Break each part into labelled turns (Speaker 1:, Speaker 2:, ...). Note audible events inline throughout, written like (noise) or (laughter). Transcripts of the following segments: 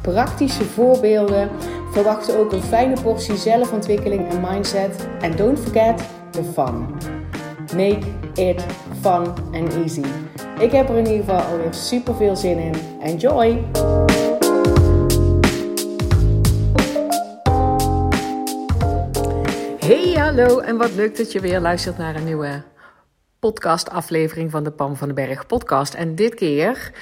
Speaker 1: praktische voorbeelden. Verwacht ook een fijne portie zelfontwikkeling en mindset. En don't forget the fun. Make it fun and easy. Ik heb er in ieder geval alweer super veel zin in. Enjoy! Hey, hallo en wat leuk dat je weer luistert naar een nieuwe podcastaflevering van de Pam van den Berg podcast. En dit keer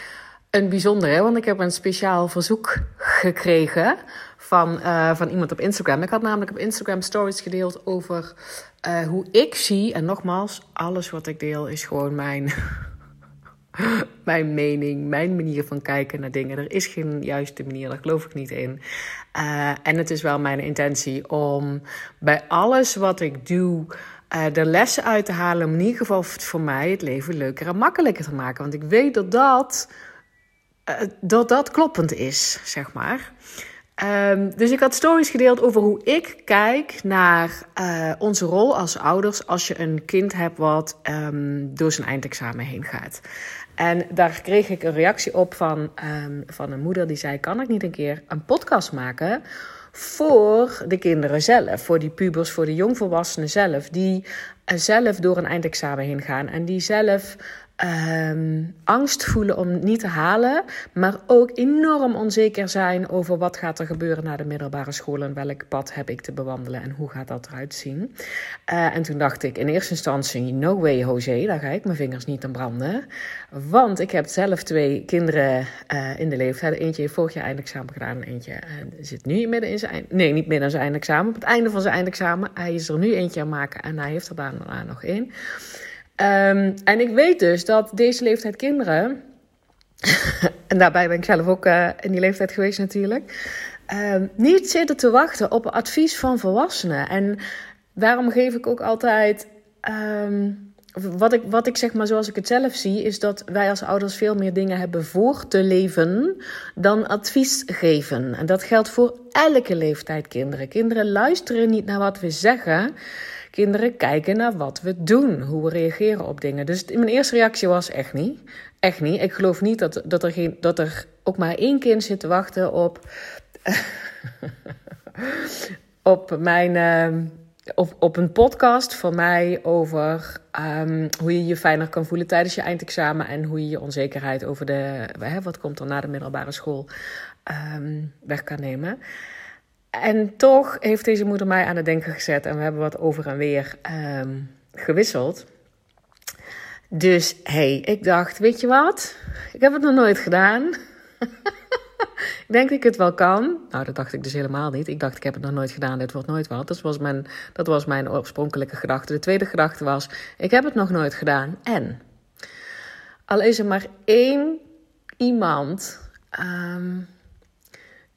Speaker 1: een bijzondere, want ik heb een speciaal verzoek gekregen van, uh, van iemand op Instagram. Ik had namelijk op Instagram stories gedeeld over uh, hoe ik zie. En nogmaals, alles wat ik deel is gewoon mijn, (laughs) mijn mening, mijn manier van kijken naar dingen. Er is geen juiste manier, daar geloof ik niet in. Uh, en het is wel mijn intentie om bij alles wat ik doe. Uh, de lessen uit te halen om in ieder geval voor mij het leven leuker en makkelijker te maken. Want ik weet dat dat, dat, dat kloppend is, zeg maar. Um, dus ik had stories gedeeld over hoe ik kijk naar uh, onze rol als ouders als je een kind hebt wat um, door zijn eindexamen heen gaat. En daar kreeg ik een reactie op van, um, van een moeder die zei: Kan ik niet een keer een podcast maken? voor de kinderen zelf, voor die pubers, voor de jongvolwassenen zelf, die zelf door een eindexamen heen gaan en die zelf um, angst voelen om niet te halen, maar ook enorm onzeker zijn over wat gaat er gebeuren na de middelbare school en welk pad heb ik te bewandelen en hoe gaat dat eruit zien. Uh, en toen dacht ik in eerste instantie, no way José, daar ga ik mijn vingers niet aan branden, want ik heb zelf twee kinderen uh, in de leeftijd. Eentje heeft vorig jaar eindexamen gedaan, eentje uh, zit nu midden in zijn eind, nee niet midden in zijn eindexamen, op het einde van zijn eindexamen. Hij is er nu eentje aan maken en hij heeft er daarna nog één. Um, en ik weet dus dat deze leeftijd kinderen, (laughs) en daarbij ben ik zelf ook uh, in die leeftijd geweest natuurlijk, um, niet zitten te wachten op advies van volwassenen. En daarom geef ik ook altijd. Um, wat ik, wat ik zeg maar zoals ik het zelf zie, is dat wij als ouders veel meer dingen hebben voor te leven dan advies geven. En dat geldt voor elke leeftijd kinderen. Kinderen luisteren niet naar wat we zeggen. Kinderen kijken naar wat we doen, hoe we reageren op dingen. Dus mijn eerste reactie was echt niet. Echt niet. Ik geloof niet dat, dat, er, geen, dat er ook maar één kind zit te wachten op, (laughs) op mijn. Uh, op, op een podcast van mij over um, hoe je je fijner kan voelen tijdens je eindexamen en hoe je je onzekerheid over de, hè, wat komt er na de middelbare school um, weg kan nemen. En toch heeft deze moeder mij aan het denken gezet en we hebben wat over en weer um, gewisseld. Dus hey, ik dacht, weet je wat? Ik heb het nog nooit gedaan. (laughs) ik denk dat ik het wel kan. Nou, dat dacht ik dus helemaal niet. Ik dacht, ik heb het nog nooit gedaan, dit wordt nooit wat. Dat was mijn, dat was mijn oorspronkelijke gedachte. De tweede gedachte was, ik heb het nog nooit gedaan. En, al is er maar één iemand... Um,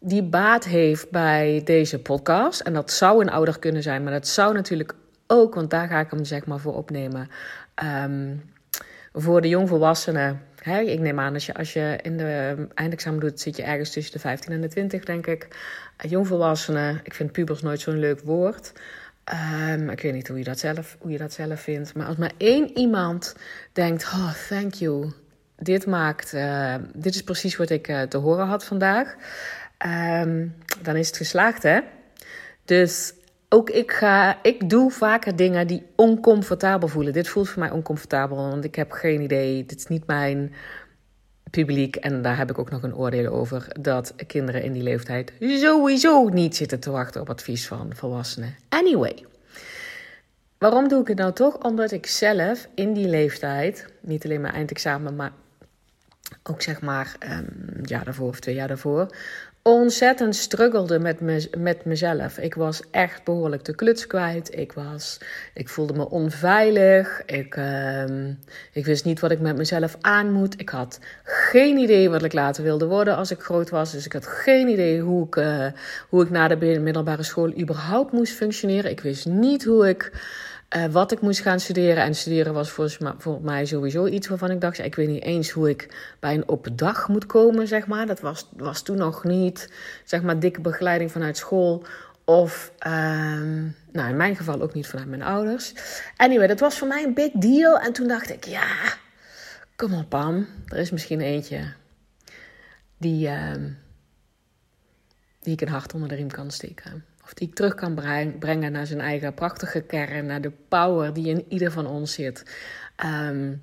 Speaker 1: die baat heeft bij deze podcast. En dat zou een ouder kunnen zijn, maar dat zou natuurlijk ook, want daar ga ik hem zeg maar voor opnemen. Um, voor de jongvolwassenen. Hè, ik neem aan, als je, als je in de eindexamen doet, zit je ergens tussen de 15 en de 20, denk ik. Jongvolwassenen, ik vind pubers nooit zo'n leuk woord. Um, ik weet niet hoe je, dat zelf, hoe je dat zelf vindt. Maar als maar één iemand denkt: Oh, thank you. Dit maakt. Uh, dit is precies wat ik uh, te horen had vandaag. Um, dan is het geslaagd, hè? Dus ook ik, ga, ik doe vaker dingen die oncomfortabel voelen. Dit voelt voor mij oncomfortabel, want ik heb geen idee. Dit is niet mijn publiek. En daar heb ik ook nog een oordeel over. Dat kinderen in die leeftijd sowieso niet zitten te wachten op advies van volwassenen. Anyway. Waarom doe ik het nou toch? Omdat ik zelf in die leeftijd, niet alleen mijn eindexamen, maar ook zeg maar um, ja daarvoor of twee jaar daarvoor, ontzettend struggelde met, me, met mezelf. Ik was echt behoorlijk de kluts kwijt. Ik, was, ik voelde me onveilig. Ik, um, ik wist niet wat ik met mezelf aan moet. Ik had geen idee wat ik later wilde worden als ik groot was. Dus ik had geen idee hoe ik, uh, hoe ik na de middelbare school überhaupt moest functioneren. Ik wist niet hoe ik uh, wat ik moest gaan studeren. En studeren was voor mij sowieso iets waarvan ik dacht: ik weet niet eens hoe ik bij een open dag moet komen, zeg maar. Dat was, was toen nog niet, zeg maar, dikke begeleiding vanuit school. Of, um, nou, in mijn geval ook niet vanuit mijn ouders. Anyway, dat was voor mij een big deal. En toen dacht ik: ja, kom op, Pam. Er is misschien eentje die, um, die ik een hart onder de riem kan steken. Die ik terug kan brengen naar zijn eigen prachtige kern, naar de power die in ieder van ons zit. Um,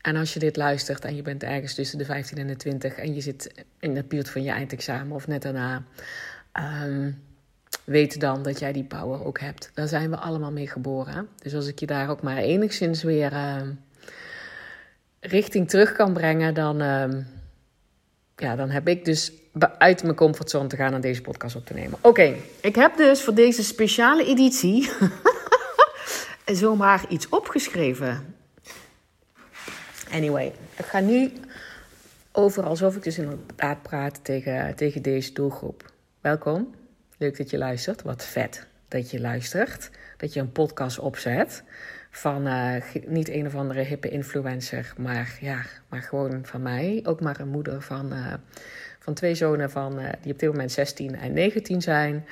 Speaker 1: en als je dit luistert en je bent ergens tussen de 15 en de 20 en je zit in de buurt van je eindexamen of net daarna, um, weet dan dat jij die power ook hebt. Daar zijn we allemaal mee geboren. Dus als ik je daar ook maar enigszins weer uh, richting terug kan brengen, dan, ja, dan heb ik dus uit mijn comfortzone te gaan en deze podcast op te nemen. Oké, ik heb dus voor deze speciale editie (laughs) zomaar iets opgeschreven. Anyway, ik ga nu over alsof ik dus inderdaad praat tegen, tegen deze doelgroep. Welkom, leuk dat je luistert. Wat vet dat je luistert, dat je een podcast opzet van uh, niet een of andere hippe influencer, maar ja, maar gewoon van mij. Ook maar een moeder van, uh, van twee zonen van, uh, die op dit moment 16 en 19 zijn.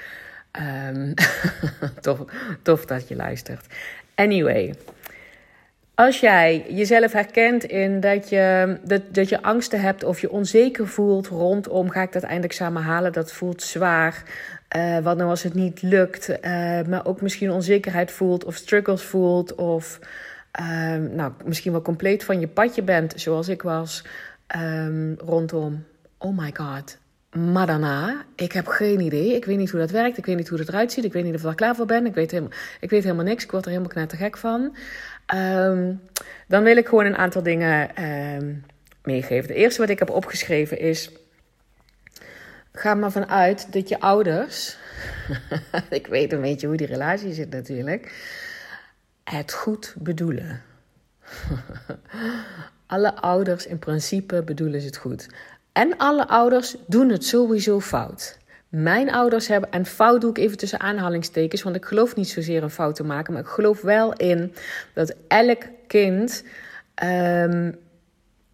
Speaker 1: Um, (laughs) tof, tof dat je luistert. Anyway, als jij jezelf herkent in dat je, dat, dat je angsten hebt of je onzeker voelt rondom ga ik dat eindexamen halen, dat voelt zwaar. Uh, wat nou als het niet lukt, uh, maar ook misschien onzekerheid voelt of struggles voelt of uh, nou, misschien wel compleet van je padje bent, zoals ik was, um, rondom, oh my god, maar ik heb geen idee. Ik weet niet hoe dat werkt. Ik weet niet hoe het eruit ziet. Ik weet niet of ik er klaar voor ben. Ik weet helemaal, ik weet helemaal niks. Ik word er helemaal knettergek van. Um, dan wil ik gewoon een aantal dingen meegeven. De eerste wat ik heb opgeschreven is... Ga maar vanuit dat je ouders... (laughs) ik weet een beetje hoe die relatie zit natuurlijk... het goed bedoelen. (laughs) Alle ouders in principe bedoelen ze het goed. En alle ouders doen het sowieso fout. Mijn ouders hebben, en fout doe ik even tussen aanhalingstekens, want ik geloof niet zozeer een fout te maken, maar ik geloof wel in dat elk kind um,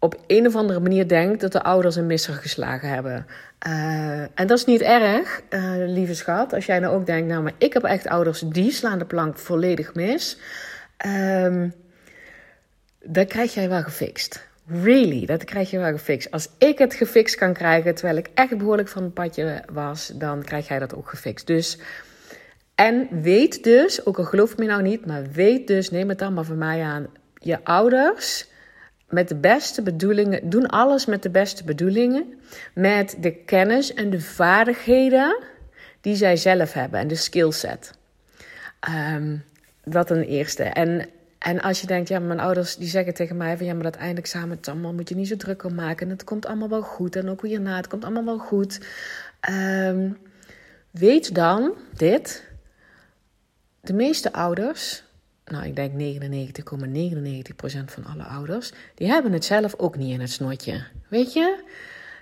Speaker 1: op een of andere manier denkt dat de ouders een misser geslagen hebben. Uh, en dat is niet erg, uh, lieve schat. Als jij nou ook denkt, nou, maar ik heb echt ouders die slaan de plank volledig mis. Um, dan krijg jij wel gefixt. Really, dat krijg je wel gefixt. Als ik het gefixt kan krijgen terwijl ik echt behoorlijk van het padje was, dan krijg jij dat ook gefixt. Dus, en weet dus, ook al geloof me nou niet, maar weet dus, neem het dan maar van mij aan, je ouders met de beste bedoelingen, doen alles met de beste bedoelingen, met de kennis en de vaardigheden die zij zelf hebben en de skillset. Um, dat een eerste. En en als je denkt, ja, mijn ouders die zeggen tegen mij van ja, maar dat eindexamen, allemaal moet je niet zo druk om maken. En het komt allemaal wel goed. En ook hierna, het komt allemaal wel goed. Um, weet dan dit. De meeste ouders, nou ik denk 99,99% van alle ouders, die hebben het zelf ook niet in het snotje. Weet je?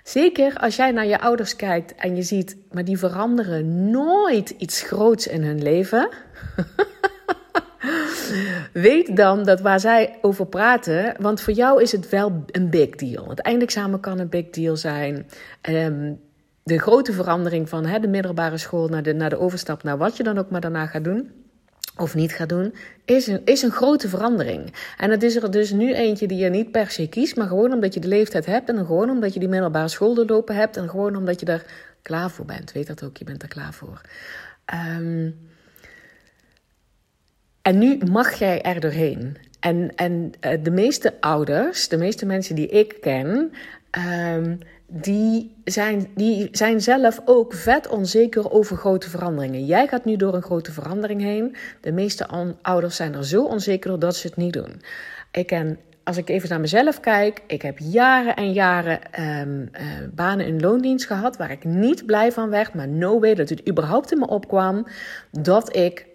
Speaker 1: Zeker als jij naar je ouders kijkt en je ziet, maar die veranderen nooit iets groots in hun leven. (laughs) Weet dan dat waar zij over praten, want voor jou is het wel een big deal. Het eindexamen kan een big deal zijn. Um, de grote verandering van de middelbare school naar de, naar de overstap naar wat je dan ook maar daarna gaat doen of niet gaat doen, is een, is een grote verandering. En het is er dus nu eentje die je niet per se kiest, maar gewoon omdat je de leeftijd hebt en gewoon omdat je die middelbare school doorlopen hebt en gewoon omdat je er klaar voor bent. Weet dat ook, je bent er klaar voor. Um, en nu mag jij er doorheen. En, en uh, de meeste ouders, de meeste mensen die ik ken, um, die, zijn, die zijn zelf ook vet onzeker over grote veranderingen. Jij gaat nu door een grote verandering heen. De meeste ouders zijn er zo onzeker dat ze het niet doen. Ik ken als ik even naar mezelf kijk, ik heb jaren en jaren um, uh, banen in loondienst gehad waar ik niet blij van werd, maar no way dat het überhaupt in me opkwam dat ik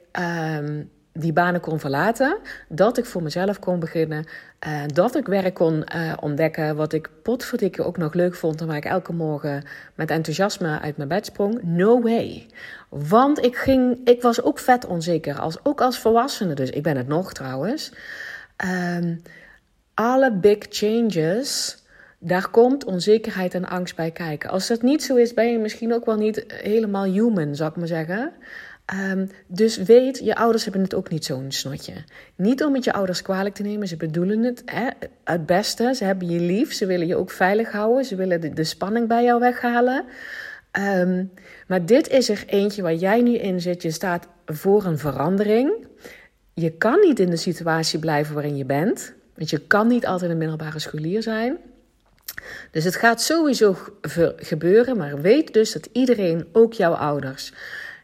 Speaker 1: um, die banen kon verlaten, dat ik voor mezelf kon beginnen, uh, dat ik werk kon uh, ontdekken wat ik potverdikke ook nog leuk vond en waar ik elke morgen met enthousiasme uit mijn bed sprong. No way. Want ik, ging, ik was ook vet onzeker, als, ook als volwassene dus. Ik ben het nog trouwens. Um, alle big changes, daar komt onzekerheid en angst bij kijken. Als dat niet zo is, ben je misschien ook wel niet helemaal human, zou ik maar zeggen. Um, dus weet, je ouders hebben het ook niet zo'n snotje. Niet om het je ouders kwalijk te nemen, ze bedoelen het hè, het beste. Ze hebben je lief, ze willen je ook veilig houden, ze willen de, spanning bij jou weghalen. Um, maar dit is er eentje waar jij nu in zit. Je staat voor een verandering. Je kan niet in de situatie blijven waarin je bent. Want je kan niet altijd een middelbare scholier zijn. Dus het gaat sowieso gebeuren, maar weet dus dat iedereen, ook jouw ouders,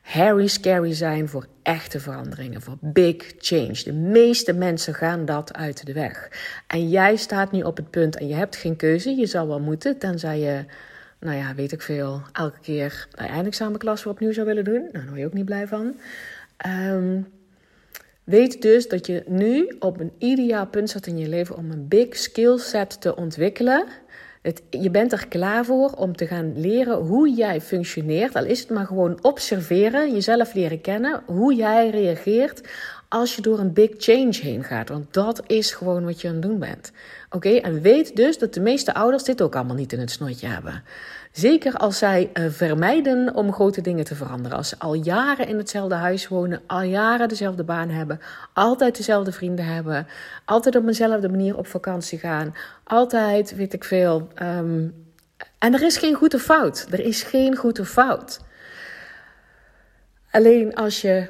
Speaker 1: Harry scary zijn voor echte veranderingen, voor big change. De meeste mensen gaan dat uit de weg. En jij staat nu op het punt en je hebt geen keuze. Je zal wel moeten, tenzij je, nou ja, weet ik veel, elke keer de eindexamenklas weer opnieuw zou willen doen. Nou, daar word je ook niet blij van. Um, Weet dus dat je nu op een ideaal punt staat in je leven om een big skill set te ontwikkelen. Je bent er klaar voor om te gaan leren hoe jij functioneert. Al is het maar gewoon observeren, jezelf leren kennen, hoe jij reageert als je door een big change heen gaat. Want dat is gewoon wat je aan het doen bent. Oké, en weet dus dat de meeste ouders dit ook allemaal niet in het snotje hebben. Zeker als zij uh, vermijden om grote dingen te veranderen. Als ze al jaren in hetzelfde huis wonen, al jaren dezelfde baan hebben, altijd dezelfde vrienden hebben, altijd op dezelfde manier op vakantie gaan, altijd, weet ik veel. Um, en er is geen goede fout. Er is geen goede fout. Alleen als je.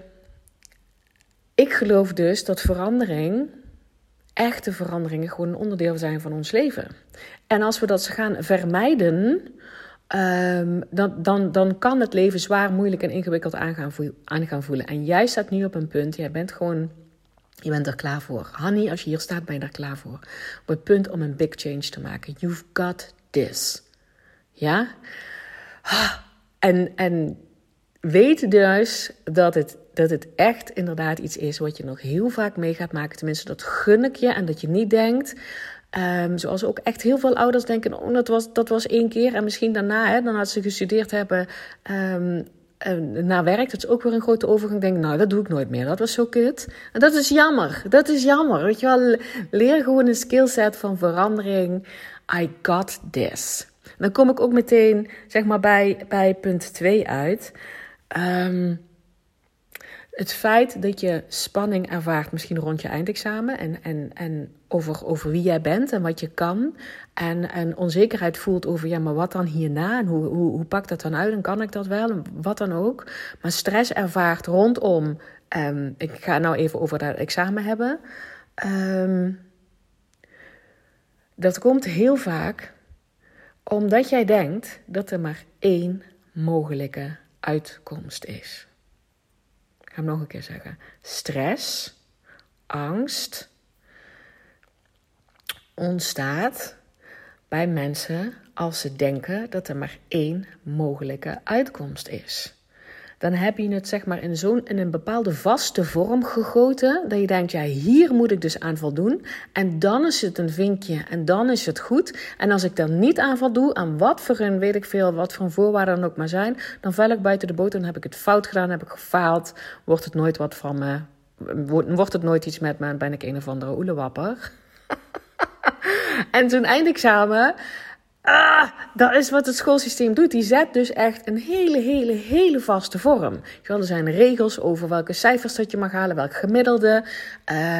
Speaker 1: Ik geloof dus dat verandering echte veranderingen gewoon een onderdeel zijn van ons leven. En als we dat gaan vermijden, um, dan, dan, dan kan het leven zwaar, moeilijk en ingewikkeld aan gaan, voelen. En jij staat nu op een punt, jij bent gewoon, je bent er klaar voor. Honey, als je hier staat, ben je er klaar voor. Op het punt om een big change te maken. You've got this. Ja? En, en weet dus dat het, dat het echt inderdaad iets is wat je nog heel vaak mee gaat maken. Tenminste, dat gun ik je. En dat je niet denkt, um, zoals ook echt heel veel ouders denken, oh, dat, was, dat was één keer. En misschien daarna, hè, als ze gestudeerd hebben, um, na werk, dat is ook weer een grote overgang. Denk, nou, dat doe ik nooit meer. Dat was zo kut. En dat is jammer. Dat is jammer. Weet je wel, leer gewoon een skillset van verandering. I got this. Dan kom ik ook meteen, zeg maar, bij, bij punt 2 uit. Um, het feit dat je spanning ervaart, misschien rond je eindexamen en, en, en over, over wie jij bent en wat je kan. En, en onzekerheid voelt over, ja, maar wat dan hierna? En hoe, hoe, hoe pakt dat dan uit? En kan ik dat wel? Wat dan ook. Maar stress ervaart rondom, um, ik ga nou even over dat examen hebben. Um, dat komt heel vaak omdat jij denkt dat er maar één mogelijke uitkomst is. Ik ga hem nog een keer zeggen. Stress, angst ontstaat bij mensen als ze denken dat er maar één mogelijke uitkomst is dan heb je het zeg maar in, zo'n, in een bepaalde vaste vorm gegoten. Dat je denkt, ja, hier moet ik dus aan voldoen. En dan is het een vinkje en dan is het goed. En als ik dan niet aan voldoe, aan wat voor een, weet ik veel, wat voor een voorwaarden dan ook maar zijn, dan val ik buiten de boot en heb ik het fout gedaan, heb ik gefaald, wordt het nooit wat van me, wordt het nooit iets met me en ben ik een of andere oelewapper. (laughs) en zo'n eindexamen Ah, dat is wat het schoolsysteem doet. Die zet dus echt een hele, hele, hele vaste vorm. Er zijn regels over welke cijfers dat je mag halen, welk gemiddelde.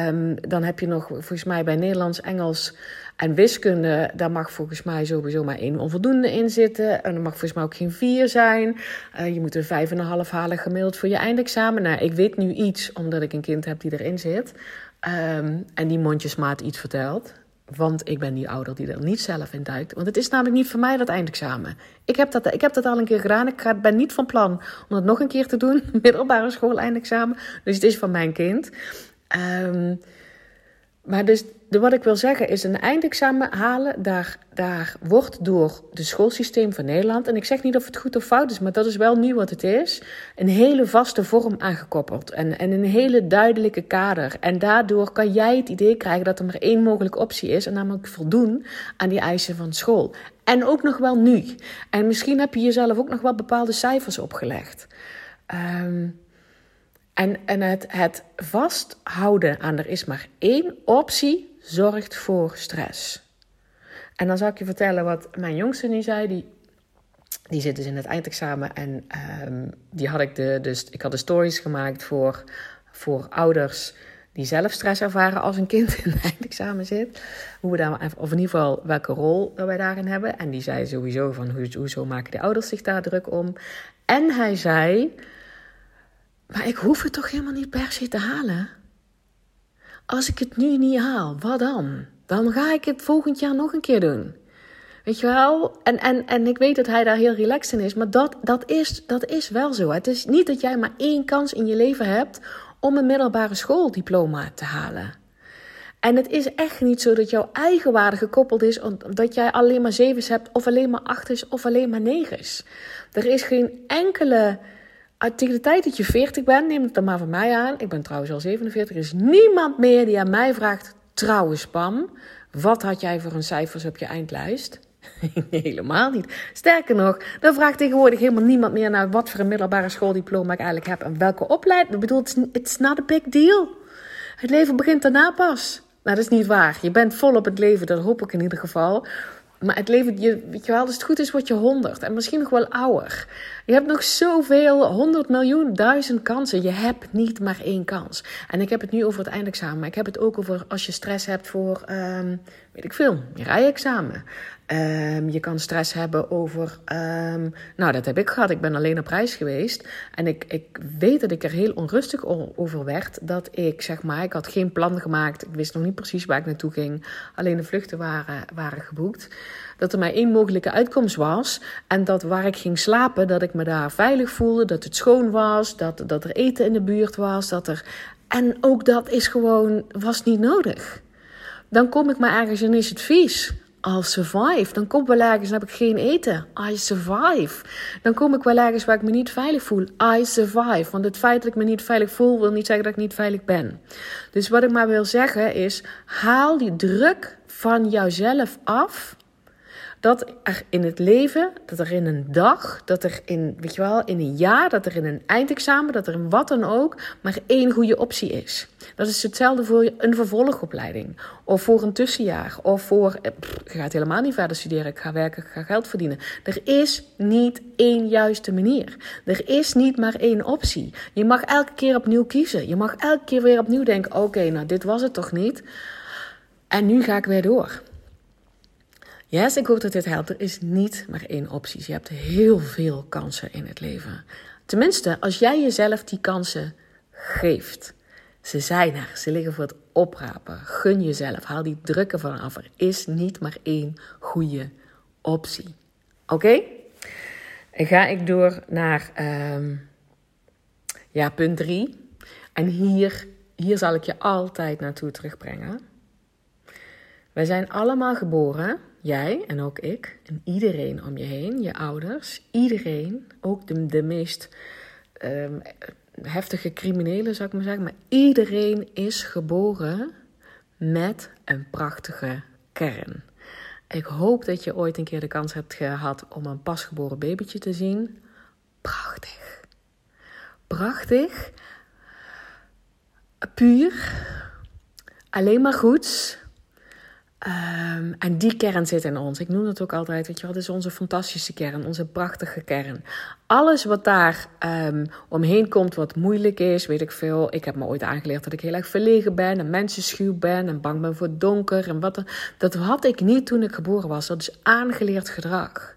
Speaker 1: Um, dan heb je nog, volgens mij bij Nederlands, Engels en wiskunde, daar mag volgens mij sowieso maar één onvoldoende in zitten. En er mag volgens mij ook geen vier zijn. Uh, je moet een vijf en een half halen gemiddeld voor je eindexamen. Nou, ik weet nu iets, omdat ik een kind heb die erin zit. Um, en die mondjesmaat iets vertelt. Want ik ben die ouder die er niet zelf in duikt. Want het is namelijk niet voor mij dat eindexamen. Ik heb dat, ik heb dat al een keer gedaan. Ik ben niet van plan om dat nog een keer te doen. (laughs) Middelbare school eindexamen. Dus het is van mijn kind. Um, Maar dus wat ik wil zeggen is een eindexamen halen, daar, daar wordt door het schoolsysteem van Nederland, en ik zeg niet of het goed of fout is, maar dat is wel nu wat het is, een hele vaste vorm aangekoppeld en, en een hele duidelijke kader. En daardoor kan jij het idee krijgen dat er maar één mogelijke optie is, en namelijk voldoen aan die eisen van school. En ook nog wel nu. En misschien heb je jezelf ook nog wel bepaalde cijfers opgelegd. Um, en, en het, het vasthouden aan er is maar één optie zorgt voor stress. En dan zal ik je vertellen wat mijn jongste nu zei. Die, die zit dus in het eindexamen. En um, die had ik, de, dus, ik had de stories gemaakt voor, voor ouders die zelf stress ervaren als een kind in het eindexamen zit. Hoe we daar, of in ieder geval welke rol wij daarin hebben. En die zei sowieso van hoe, hoezo maken de ouders zich daar druk om. En hij zei maar ik hoef het toch helemaal niet per se te halen? Als ik het nu niet haal, wat dan? Dan ga ik het volgend jaar nog een keer doen. Weet je wel? En, en, en ik weet dat hij daar heel relaxed in is, maar dat, dat, is, dat is wel zo. Het is niet dat jij maar één kans in je leven hebt om een middelbare schooldiploma te halen. En het is echt niet zo dat jouw eigen waarde gekoppeld is omdat jij alleen maar zevens hebt, of alleen maar achters, of alleen maar negens. Er is geen enkele tegen de tijd dat je 40 bent, neem het dan maar van mij aan. Ik ben trouwens al 47. Er is niemand meer die aan mij vraagt: trouwens, Pam, wat had jij voor een cijfers op je eindlijst? (laughs) helemaal niet. Sterker nog, dan vraagt tegenwoordig helemaal niemand meer naar wat voor een middelbare schooldiploma ik eigenlijk heb en welke opleiding. Ik bedoel, it's not a big deal. Het leven begint daarna pas. Nou, dat is niet waar. Je bent vol op het leven, dat hoop ik in ieder geval. Maar het leven, je, weet je wel, als het goed is, word je honderd. En misschien nog wel ouder. Je hebt nog zoveel, honderd miljoen, duizend kansen. Je hebt niet maar één kans. En ik heb het nu over het eindexamen. Maar ik heb het ook over als je stress hebt voor, um, weet ik veel, je rijexamen. Um, je kan stress hebben over. Um, nou, dat heb ik gehad. Ik ben alleen op reis geweest. En ik, ik weet dat ik er heel onrustig over werd. Dat ik, zeg maar, ik had geen plan gemaakt. Ik wist nog niet precies waar ik naartoe ging. Alleen de vluchten waren, waren geboekt. Dat er maar één mogelijke uitkomst was. En dat waar ik ging slapen, dat ik me daar veilig voelde. Dat het schoon was. Dat, dat er eten in de buurt was. Dat er. En ook dat is gewoon, was niet nodig. Dan kom ik maar ergens en is het vies. I'll survive. Dan kom ik wel ergens en heb ik geen eten. I survive. Dan kom ik wel ergens waar ik me niet veilig voel. I survive. Want het feit dat ik me niet veilig voel, wil niet zeggen dat ik niet veilig ben. Dus wat ik maar wil zeggen is: haal die druk van jouzelf af dat er in het leven, dat er in een dag, dat er in, weet je wel, in een jaar, dat er in een eindexamen, dat er in wat dan ook, maar één goede optie is. Dat is hetzelfde voor een vervolgopleiding, of voor een tussenjaar, of voor, eh, je gaat helemaal niet verder studeren, ik ga werken, ik ga geld verdienen. Er is niet één juiste manier. Er is niet maar één optie. Je mag elke keer opnieuw kiezen. Je mag elke keer weer opnieuw denken, oké, nou dit was het toch niet. En nu ga ik weer door. Yes, ik hoop dat dit helpt. Er is niet maar één optie. Je hebt heel veel kansen in het leven. Tenminste, als jij jezelf die kansen geeft. Ze zijn er, ze liggen voor het oprapen. Gun jezelf, haal die drukken van af. Er is niet maar één goede optie. Oké? Ga ik door naar um, ja, punt 3. En hier, hier zal ik je altijd naartoe terugbrengen. Wij zijn allemaal geboren Jij en ook ik en iedereen om je heen, je ouders, iedereen, ook de, de meest um, heftige criminelen zou ik maar zeggen, maar iedereen is geboren met een prachtige kern. Ik hoop dat je ooit een keer de kans hebt gehad om een pasgeboren babytje te zien. Prachtig. Prachtig. Puur. Alleen maar goeds Um, en die kern zit in ons. Ik noem het ook altijd, weet je wat is onze fantastische kern, onze prachtige kern. Alles wat daar um, omheen komt, wat moeilijk is, weet ik veel. Ik heb me ooit aangeleerd dat ik heel erg verlegen ben en mensenschuw ben en bang ben voor donker. En wat, dat had ik niet toen ik geboren was. Dat is aangeleerd gedrag.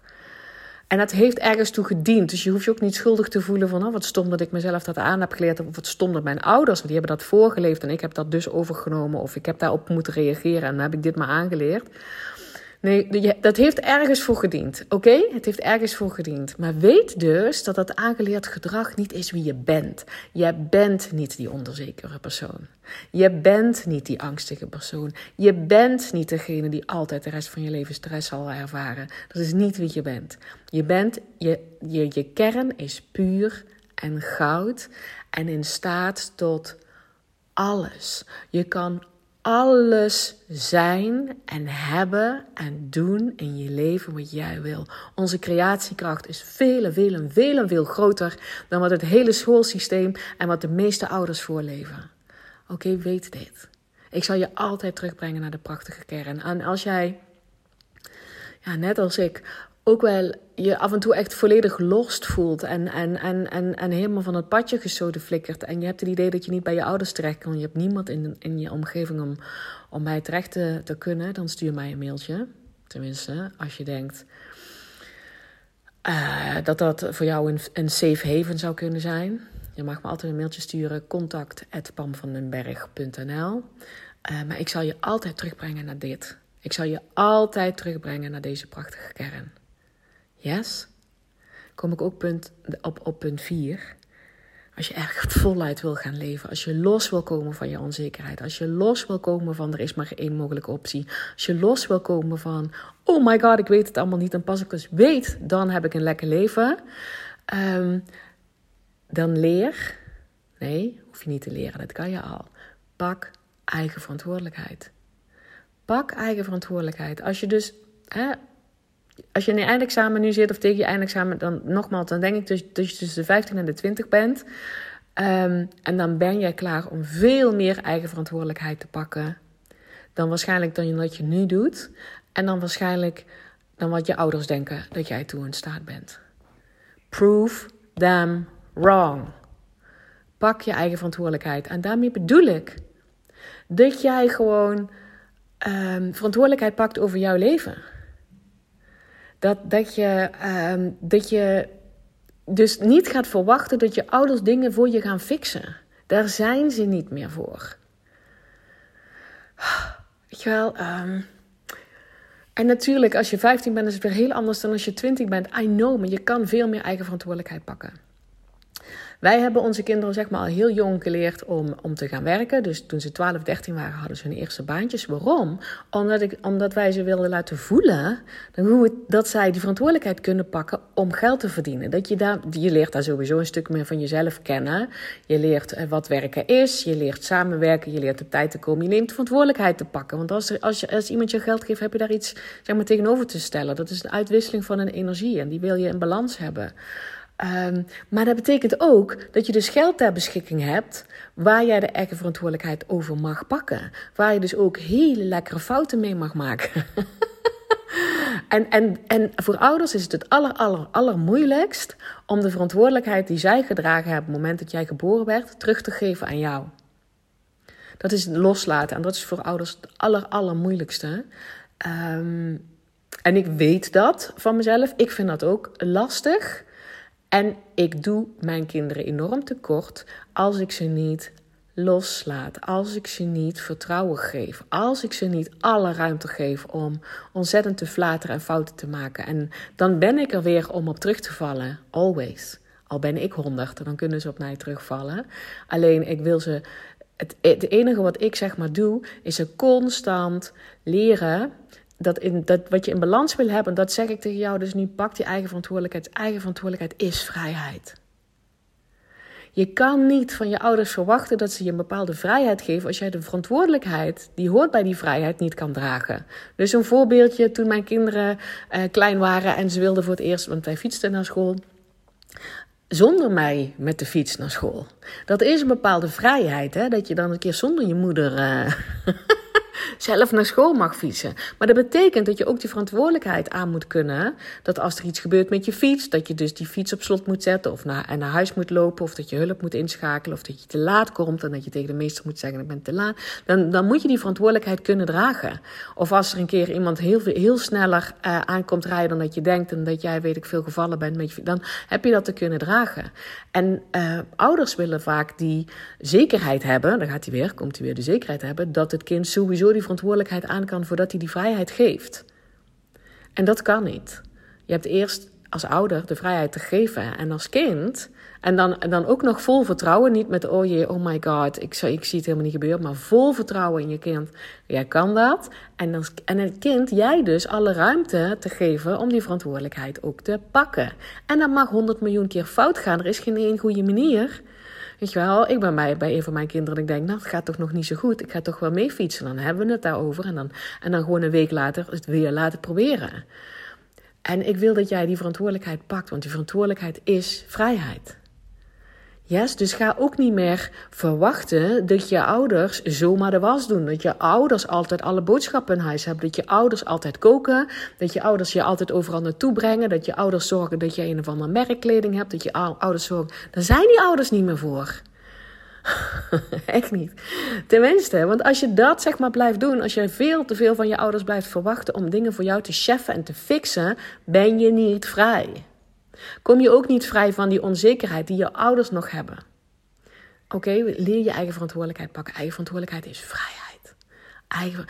Speaker 1: En dat heeft ergens toe gediend. Dus je hoeft je ook niet schuldig te voelen van... Oh, wat stom dat ik mezelf dat aan heb geleerd. Of wat stom dat mijn ouders, die hebben dat voorgeleefd... en ik heb dat dus overgenomen. Of ik heb daarop moeten reageren en dan heb ik dit maar aangeleerd. Nee, dat heeft ergens voor gediend. Oké, het heeft ergens voor gediend. Maar weet dus dat dat aangeleerd gedrag niet is wie je bent. Je bent niet die onzekere persoon. Je bent niet die angstige persoon. Je bent niet degene die altijd de rest van je leven stress zal ervaren. Dat is niet wie je bent. Je bent, je, je, je kern is puur en goud en in staat tot alles. Je kan alles zijn en hebben en doen in je leven wat jij wil. Onze creatiekracht is veel, veel, veel, veel groter dan wat het hele schoolsysteem en wat de meeste ouders voorleven. Oké, weet dit. Ik zal je altijd terugbrengen naar de prachtige kern. En als jij, ja, net als ik, ook wel je af en toe echt volledig lost voelt en, en, en, en, en helemaal van het padje gestoten flikkert. En je hebt het idee dat je niet bij je ouders terecht kan. Je hebt niemand in, in je omgeving om, om bij terecht te, te kunnen. Dan stuur mij een mailtje. Tenminste, als je denkt uh, dat dat voor jou een, een safe haven zou kunnen zijn. Je mag me altijd een mailtje sturen. contact.pamvandenberg.nl eh, Maar ik zal je altijd terugbrengen naar dit. Ik zal je altijd terugbrengen naar deze prachtige kern. Yes? Kom ik ook punt, op, op punt 4. Als je echt voluit wil gaan leven, als je los wil komen van je onzekerheid, als je los wil komen van er is maar één mogelijke optie, als je los wil komen van oh my god, ik weet het allemaal niet en pas ik dus weet, dan heb ik een lekker leven, ehm, dan leer, nee, hoef je niet te leren, dat kan je al. Pak eigen verantwoordelijkheid. Pak eigen verantwoordelijkheid. Als je dus hè, als je in je eindexamen nu zit of tegen je eindexamen, dan nogmaals, dan denk ik dus dat je tussen de 15 en de 20 bent. Um, en dan ben jij klaar om veel meer eigen verantwoordelijkheid te pakken dan waarschijnlijk dan wat je nu doet. En dan waarschijnlijk dan wat je ouders denken dat jij toe in staat bent. Prove them wrong. Pak je eigen verantwoordelijkheid. En daarmee bedoel ik dat jij gewoon um, verantwoordelijkheid pakt over jouw leven. Dat, dat, je, um, dat je dus niet gaat verwachten dat je ouders dingen voor je gaan fixen. Daar zijn ze niet meer voor. Weet wel. Um, en natuurlijk, als je 15 bent, is het weer heel anders dan als je 20 bent. I know, maar je kan veel meer eigen verantwoordelijkheid pakken. Wij hebben onze kinderen zeg maar al heel jong geleerd om, om te gaan werken. Dus toen ze 12, 13 waren, hadden ze hun eerste baantjes. Waarom? Omdat, ik, omdat wij ze wilden laten voelen hoe dat zij die verantwoordelijkheid kunnen pakken om geld te verdienen. Dat je, daar, je leert daar sowieso een stuk meer van jezelf kennen. Je leert eh, wat werken is, je leert samenwerken, je leert op tijd te komen. Je neemt de verantwoordelijkheid te pakken. Want als, als, je, als iemand je geld geeft, heb je daar iets zeg maar, tegenover te stellen. Dat is een uitwisseling van een energie en die wil je in balans hebben. Um, maar dat betekent ook dat je dus geld ter beschikking hebt waar jij de eigen verantwoordelijkheid over mag pakken. Waar je dus ook hele lekkere fouten mee mag maken. (laughs) en, en, en voor ouders is het het aller, aller, allermoeilijkst om de verantwoordelijkheid die zij gedragen hebben op het moment dat jij geboren werd, terug te geven aan jou. Dat is loslaten en dat is voor ouders het aller, allermoeilijkste. Um, en ik weet dat van mezelf. Ik vind dat ook lastig. En ik doe mijn kinderen enorm tekort als ik ze niet loslaat, als ik ze niet vertrouwen geef, als ik ze niet alle ruimte geef om ontzettend te flateren en fouten te maken. En dan ben ik er weer om op terug te vallen, always. Al ben ik honderd, dan kunnen ze op mij terugvallen. Alleen ik wil ze. Het, het enige wat ik zeg maar doe, is ze constant leren dat, in, dat wat je in balans wil hebben, dat zeg ik tegen jou. Dus nu pak je eigen verantwoordelijkheid. Eigen verantwoordelijkheid is vrijheid. Je kan niet van je ouders verwachten dat ze je een bepaalde vrijheid geven als jij de verantwoordelijkheid die hoort bij die vrijheid niet kan dragen. Dus een voorbeeldje toen mijn kinderen uh, klein waren en ze wilden voor het eerst, want wij fietsten naar school, zonder mij met de fiets naar school. Dat is een bepaalde vrijheid, hè? dat je dan een keer zonder je moeder. Uh, (laughs) zelf naar school mag fietsen. Maar dat betekent dat je ook die verantwoordelijkheid aan moet kunnen. Dat als er iets gebeurt met je fiets, dat je dus die fiets op slot moet zetten of naar, en naar huis moet lopen. Of dat je hulp moet inschakelen of dat je te laat komt en dat je tegen de meester moet zeggen ik ben te laat. Dan, dan moet je die verantwoordelijkheid kunnen dragen. Of als er een keer iemand heel, heel sneller uh, aankomt rijden dan dat je denkt en dat jij weet ik veel gevallen bent, met je, dan heb je dat te kunnen dragen. En uh, ouders willen vaak die zekerheid hebben, dan gaat hij weer, komt hij weer de zekerheid hebben, dat het kind sowieso die verantwoordelijkheid aan kan voordat hij die vrijheid geeft. En dat kan niet. Je hebt eerst als ouder de vrijheid te geven en als kind. En dan, dan ook nog vol vertrouwen. Niet met, oh jee, oh my god, ik, ik zie het helemaal niet gebeuren. Maar vol vertrouwen in je kind. Jij kan dat. En, als, en het kind, jij dus alle ruimte te geven om die verantwoordelijkheid ook te pakken. En dat mag honderd miljoen keer fout gaan. Er is geen één goede manier. Weet je wel, ik ben bij, bij een van mijn kinderen en ik denk, nou, het gaat toch nog niet zo goed. Ik ga toch wel mee fietsen. Dan hebben we het daarover. En dan, en dan gewoon een week later het weer laten proberen. En ik wil dat jij die verantwoordelijkheid pakt, want die verantwoordelijkheid is vrijheid. Yes, dus ga ook niet meer verwachten dat je ouders zomaar de was doen. Dat je ouders altijd alle boodschappen in huis hebben. Dat je ouders altijd koken. Dat je ouders je altijd overal naartoe brengen. Dat je ouders zorgen dat je een of andere merkkleding hebt. Dat je ouders zorgen. Daar zijn die ouders niet meer voor. (laughs) Echt niet. Tenminste, want als je dat zeg maar blijft doen, als je veel te veel van je ouders blijft verwachten om dingen voor jou te cheffen en te fixen, ben je niet vrij. Kom je ook niet vrij van die onzekerheid die je ouders nog hebben. Oké, leer je eigen verantwoordelijkheid pakken. Eigen verantwoordelijkheid is vrijheid. Eigen,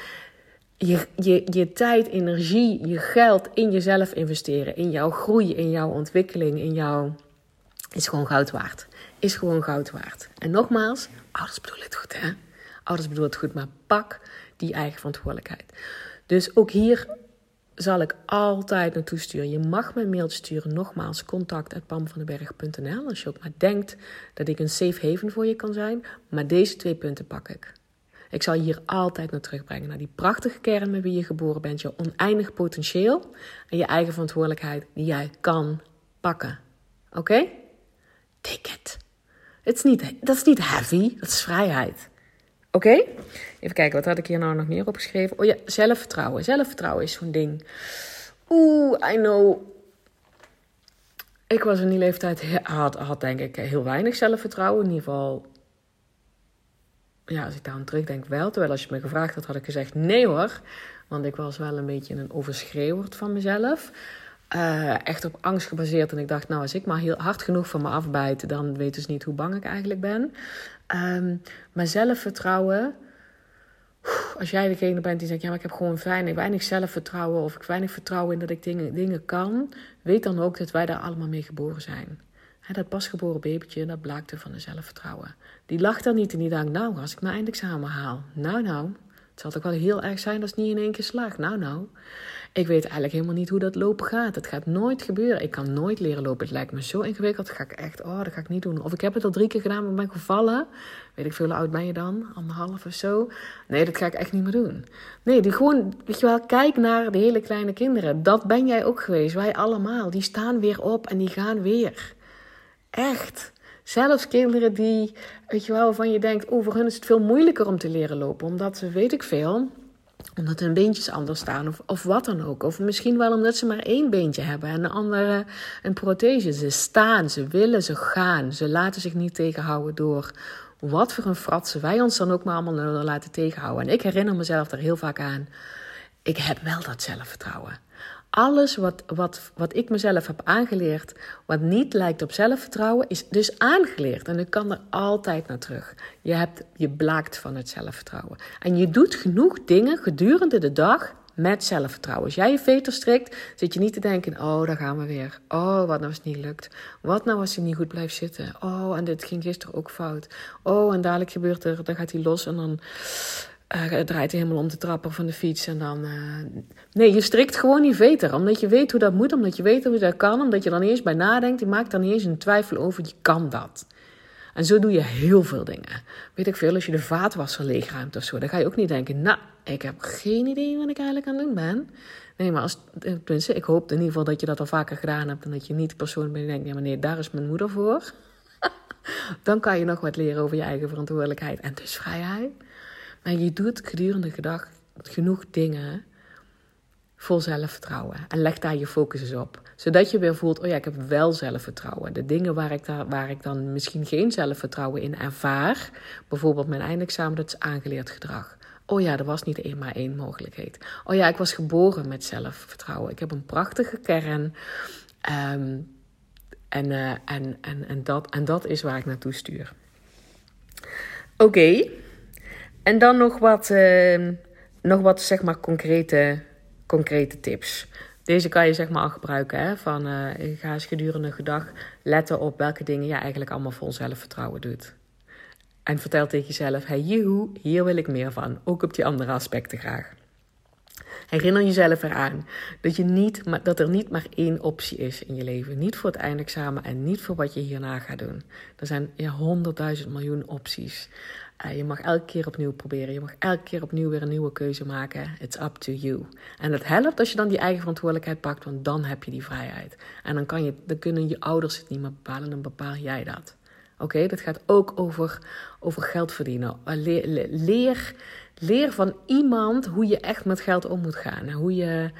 Speaker 1: je, je, je tijd, energie, je geld in jezelf investeren. In jouw groei, in jouw ontwikkeling, in jouw... Is gewoon goud waard. Is gewoon goud waard. En nogmaals, ouders bedoelen het goed, hè? Ouders bedoelen het goed, maar pak die eigen verantwoordelijkheid. Dus ook hier zal ik altijd naartoe sturen. Je mag me een mailtje sturen. Nogmaals, contact.pamvandenberg.nl Als je ook maar denkt dat ik een safe haven voor je kan zijn. Maar deze twee punten pak ik. Ik zal je hier altijd naar terugbrengen. Naar die prachtige kern met wie je geboren bent. Je oneindig potentieel. En je eigen verantwoordelijkheid die jij kan pakken. Oké? Take it. Niet, dat is niet heavy. Dat is vrijheid. Oké? Even kijken, wat had ik hier nou nog meer opgeschreven? Oh ja, zelfvertrouwen. Zelfvertrouwen is zo'n ding. Oeh, I know. Ik was in die leeftijd, had, had denk ik heel weinig zelfvertrouwen. In ieder geval, ja, als ik daar aan terugdenk wel. Terwijl als je me gevraagd had, had ik gezegd nee hoor. Want ik was wel een beetje een overschreeuwerd van mezelf. Uh, echt op angst gebaseerd. En ik dacht, nou, als ik maar heel hard genoeg van me afbijt, dan weet dus niet hoe bang ik eigenlijk ben. Um, maar zelfvertrouwen. Als jij degene bent die zegt, ja, maar ik heb gewoon weinig, weinig zelfvertrouwen. Of ik weinig vertrouwen in dat ik dingen, dingen kan. Weet dan ook dat wij daar allemaal mee geboren zijn. dat pasgeboren babytje, dat blaakte van de zelfvertrouwen. Die lacht dan niet en die denkt, nou, als ik mijn eindexamen haal. Nou, nou, het zal toch wel heel erg zijn als het niet in één keer slaagt. Nou, nou. Ik weet eigenlijk helemaal niet hoe dat lopen gaat. Het gaat nooit gebeuren. Ik kan nooit leren lopen. Het lijkt me zo ingewikkeld. Dat ga ik echt, oh, dat ga ik niet doen. Of ik heb het al drie keer gedaan, maar ben gevallen. Weet ik veel, oud ben je dan? Anderhalf of zo? Nee, dat ga ik echt niet meer doen. Nee, die gewoon, weet je wel, kijk naar de hele kleine kinderen. Dat ben jij ook geweest. Wij allemaal. Die staan weer op en die gaan weer. Echt. Zelfs kinderen die, weet je wel, van je denkt, oh, voor hun is het veel moeilijker om te leren lopen. Omdat ze, weet ik veel, omdat hun beentjes anders staan of, of wat dan ook. Of misschien wel omdat ze maar één beentje hebben en de andere een prothese. Ze staan, ze willen, ze gaan. Ze laten zich niet tegenhouden door wat voor een fratsen wij ons dan ook maar allemaal laten tegenhouden. En ik herinner mezelf daar heel vaak aan. Ik heb wel dat zelfvertrouwen. Alles wat, wat, wat ik mezelf heb aangeleerd, wat niet lijkt op zelfvertrouwen, is dus aangeleerd. En ik kan er altijd naar terug. Je, hebt, je blaakt van het zelfvertrouwen. En je doet genoeg dingen gedurende de dag met zelfvertrouwen. Als jij je veter strikt, zit je niet te denken: oh, daar gaan we weer. Oh, wat nou als het niet lukt. Wat nou als hij niet goed blijft zitten. Oh, en dit ging gisteren ook fout. Oh, en dadelijk gebeurt er, dan gaat hij los en dan uh, draait helemaal om de trapper van de fiets. En dan. Uh, nee, je strikt gewoon die veter. Omdat je weet hoe dat moet, omdat je weet hoe dat kan. Omdat je dan eerst bij nadenkt. Je maakt dan niet eens een twijfel over. Je kan dat. En zo doe je heel veel dingen. Weet ik veel, als je de vaatwasser leegruimt of zo. Dan ga je ook niet denken. Nou, ik heb geen idee wat ik eigenlijk aan het doen ben. Nee, maar als, eh, tenminste, ik hoop in ieder geval dat je dat al vaker gedaan hebt. En dat je niet de persoon bent die denkt: ja, nee, daar is mijn moeder voor. (laughs) dan kan je nog wat leren over je eigen verantwoordelijkheid en dus vrijheid. Maar je doet gedurende de dag genoeg dingen vol zelfvertrouwen. En leg daar je focus eens op. Zodat je weer voelt, oh ja, ik heb wel zelfvertrouwen. De dingen waar ik, daar, waar ik dan misschien geen zelfvertrouwen in ervaar, bijvoorbeeld mijn eindexamen, dat is aangeleerd gedrag. Oh ja, er was niet één maar één mogelijkheid. Oh ja, ik was geboren met zelfvertrouwen. Ik heb een prachtige kern. Ehm, en, uh, en, en, en, dat, en dat is waar ik naartoe stuur. Oké. En dan nog wat, uh, nog wat zeg maar concrete, concrete tips. Deze kan je zeg maar al gebruiken. Hè? Van uh, ga eens gedurende de dag letten op welke dingen je eigenlijk allemaal vol zelfvertrouwen doet. En vertel tegen jezelf: hey, joehoe, hier wil ik meer van. Ook op die andere aspecten graag. Herinner jezelf eraan dat, je niet, dat er niet maar één optie is in je leven. Niet voor het eindexamen en niet voor wat je hierna gaat doen. Er zijn ja, honderdduizend miljoen opties. Uh, je mag elke keer opnieuw proberen. Je mag elke keer opnieuw weer een nieuwe keuze maken. It's up to you. En het helpt als je dan die eigen verantwoordelijkheid pakt, want dan heb je die vrijheid. En dan, kan je, dan kunnen je ouders het niet meer bepalen, dan bepaal jij dat. Oké, dat gaat ook over, over geld verdienen. Leer, leer, leer van iemand hoe je echt met geld om moet gaan. Hoe je.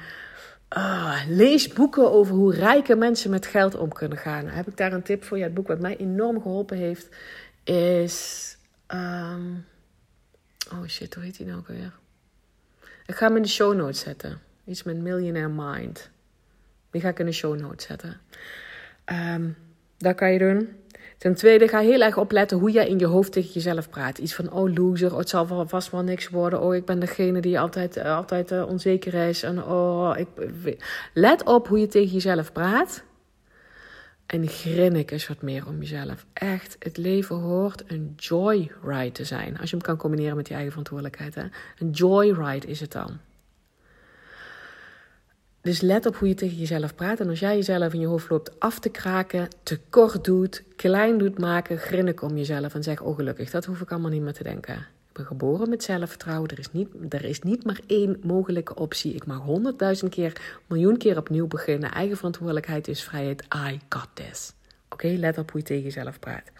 Speaker 1: Uh, lees boeken over hoe rijke mensen met geld om kunnen gaan. Heb ik daar een tip voor? Ja, het boek wat mij enorm geholpen heeft is. Um, oh shit, hoe heet die nou weer? Ik ga hem in de show notes zetten. Iets met Millionaire Mind. Die ga ik in de show notes zetten. Um, dat kan je doen. Ten tweede, ga heel erg opletten hoe jij in je hoofd tegen jezelf praat. Iets van, oh loser, oh, het zal vast wel niks worden. Oh, ik ben degene die altijd, uh, altijd uh, onzeker is. En oh, ik... Let op hoe je tegen jezelf praat. En grinnik eens wat meer om jezelf. Echt, het leven hoort een joyride te zijn. Als je hem kan combineren met je eigen verantwoordelijkheid. Hè? Een joyride is het dan. Dus let op hoe je tegen jezelf praat. En als jij jezelf in je hoofd loopt af te kraken, tekort doet, klein doet maken, grinnik om jezelf en zeg: Oh, gelukkig, dat hoef ik allemaal niet meer te denken. Ik ben geboren met zelfvertrouwen. Er is niet, er is niet maar één mogelijke optie. Ik mag honderdduizend keer, miljoen keer opnieuw beginnen. Eigen verantwoordelijkheid is vrijheid. I got this. Oké, let op hoe je tegen jezelf praat.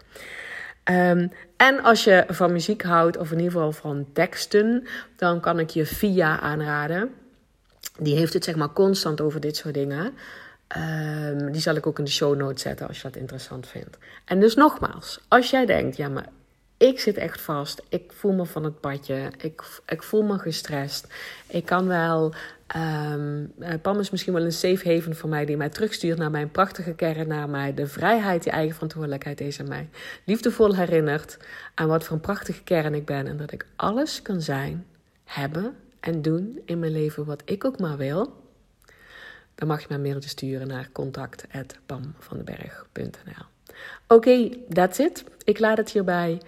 Speaker 1: Um, en als je van muziek houdt, of in ieder geval van teksten, dan kan ik je Via aanraden. Die heeft het zeg maar constant over dit soort dingen. Um, die zal ik ook in de show notes zetten als je dat interessant vindt. En dus nogmaals, als jij denkt, ja, maar ik zit echt vast. Ik voel me van het padje. Ik, ik voel me gestrest. Ik kan wel. Um, Pam is misschien wel een safe haven voor mij die mij terugstuurt naar mijn prachtige kern, naar mij. De vrijheid, die eigen verantwoordelijkheid is aan mij. Liefdevol herinnert aan wat voor een prachtige kern ik ben en dat ik alles kan zijn, hebben en doen in mijn leven wat ik ook maar wil. Dan mag je mij mailtje sturen naar contact.pamvandenberg.nl Oké, that's it. Ik laat het hierbij.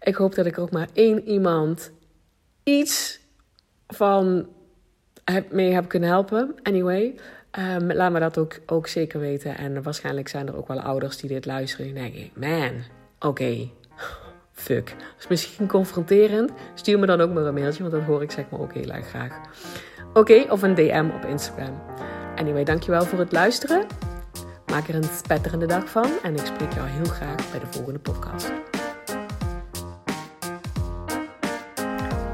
Speaker 1: Ik hoop dat ik ook maar één iemand iets van heb, mee heb kunnen helpen. Anyway, um, laat me dat ook, ook zeker weten. En waarschijnlijk zijn er ook wel ouders die dit luisteren. En denken, man, oké, (laughs) fuck. Dat is misschien confronterend. Stuur me dan ook maar een mailtje, want dat hoor ik zeg maar ook heel erg graag. Oké, of een DM op Instagram. Anyway, dankjewel voor het luisteren. Maak er een spetterende dag van en ik spreek jou heel graag bij de volgende podcast.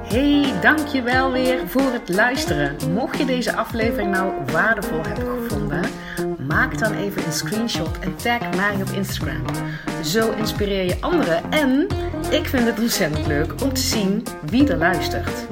Speaker 1: Hey, dankjewel weer voor het luisteren. Mocht je deze aflevering nou waardevol hebben gevonden, maak dan even een screenshot en tag mij op Instagram. Zo inspireer je anderen en ik vind het ontzettend leuk om te zien wie er luistert.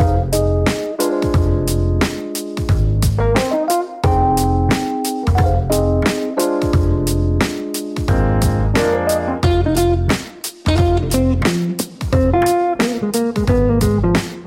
Speaker 1: Thank you.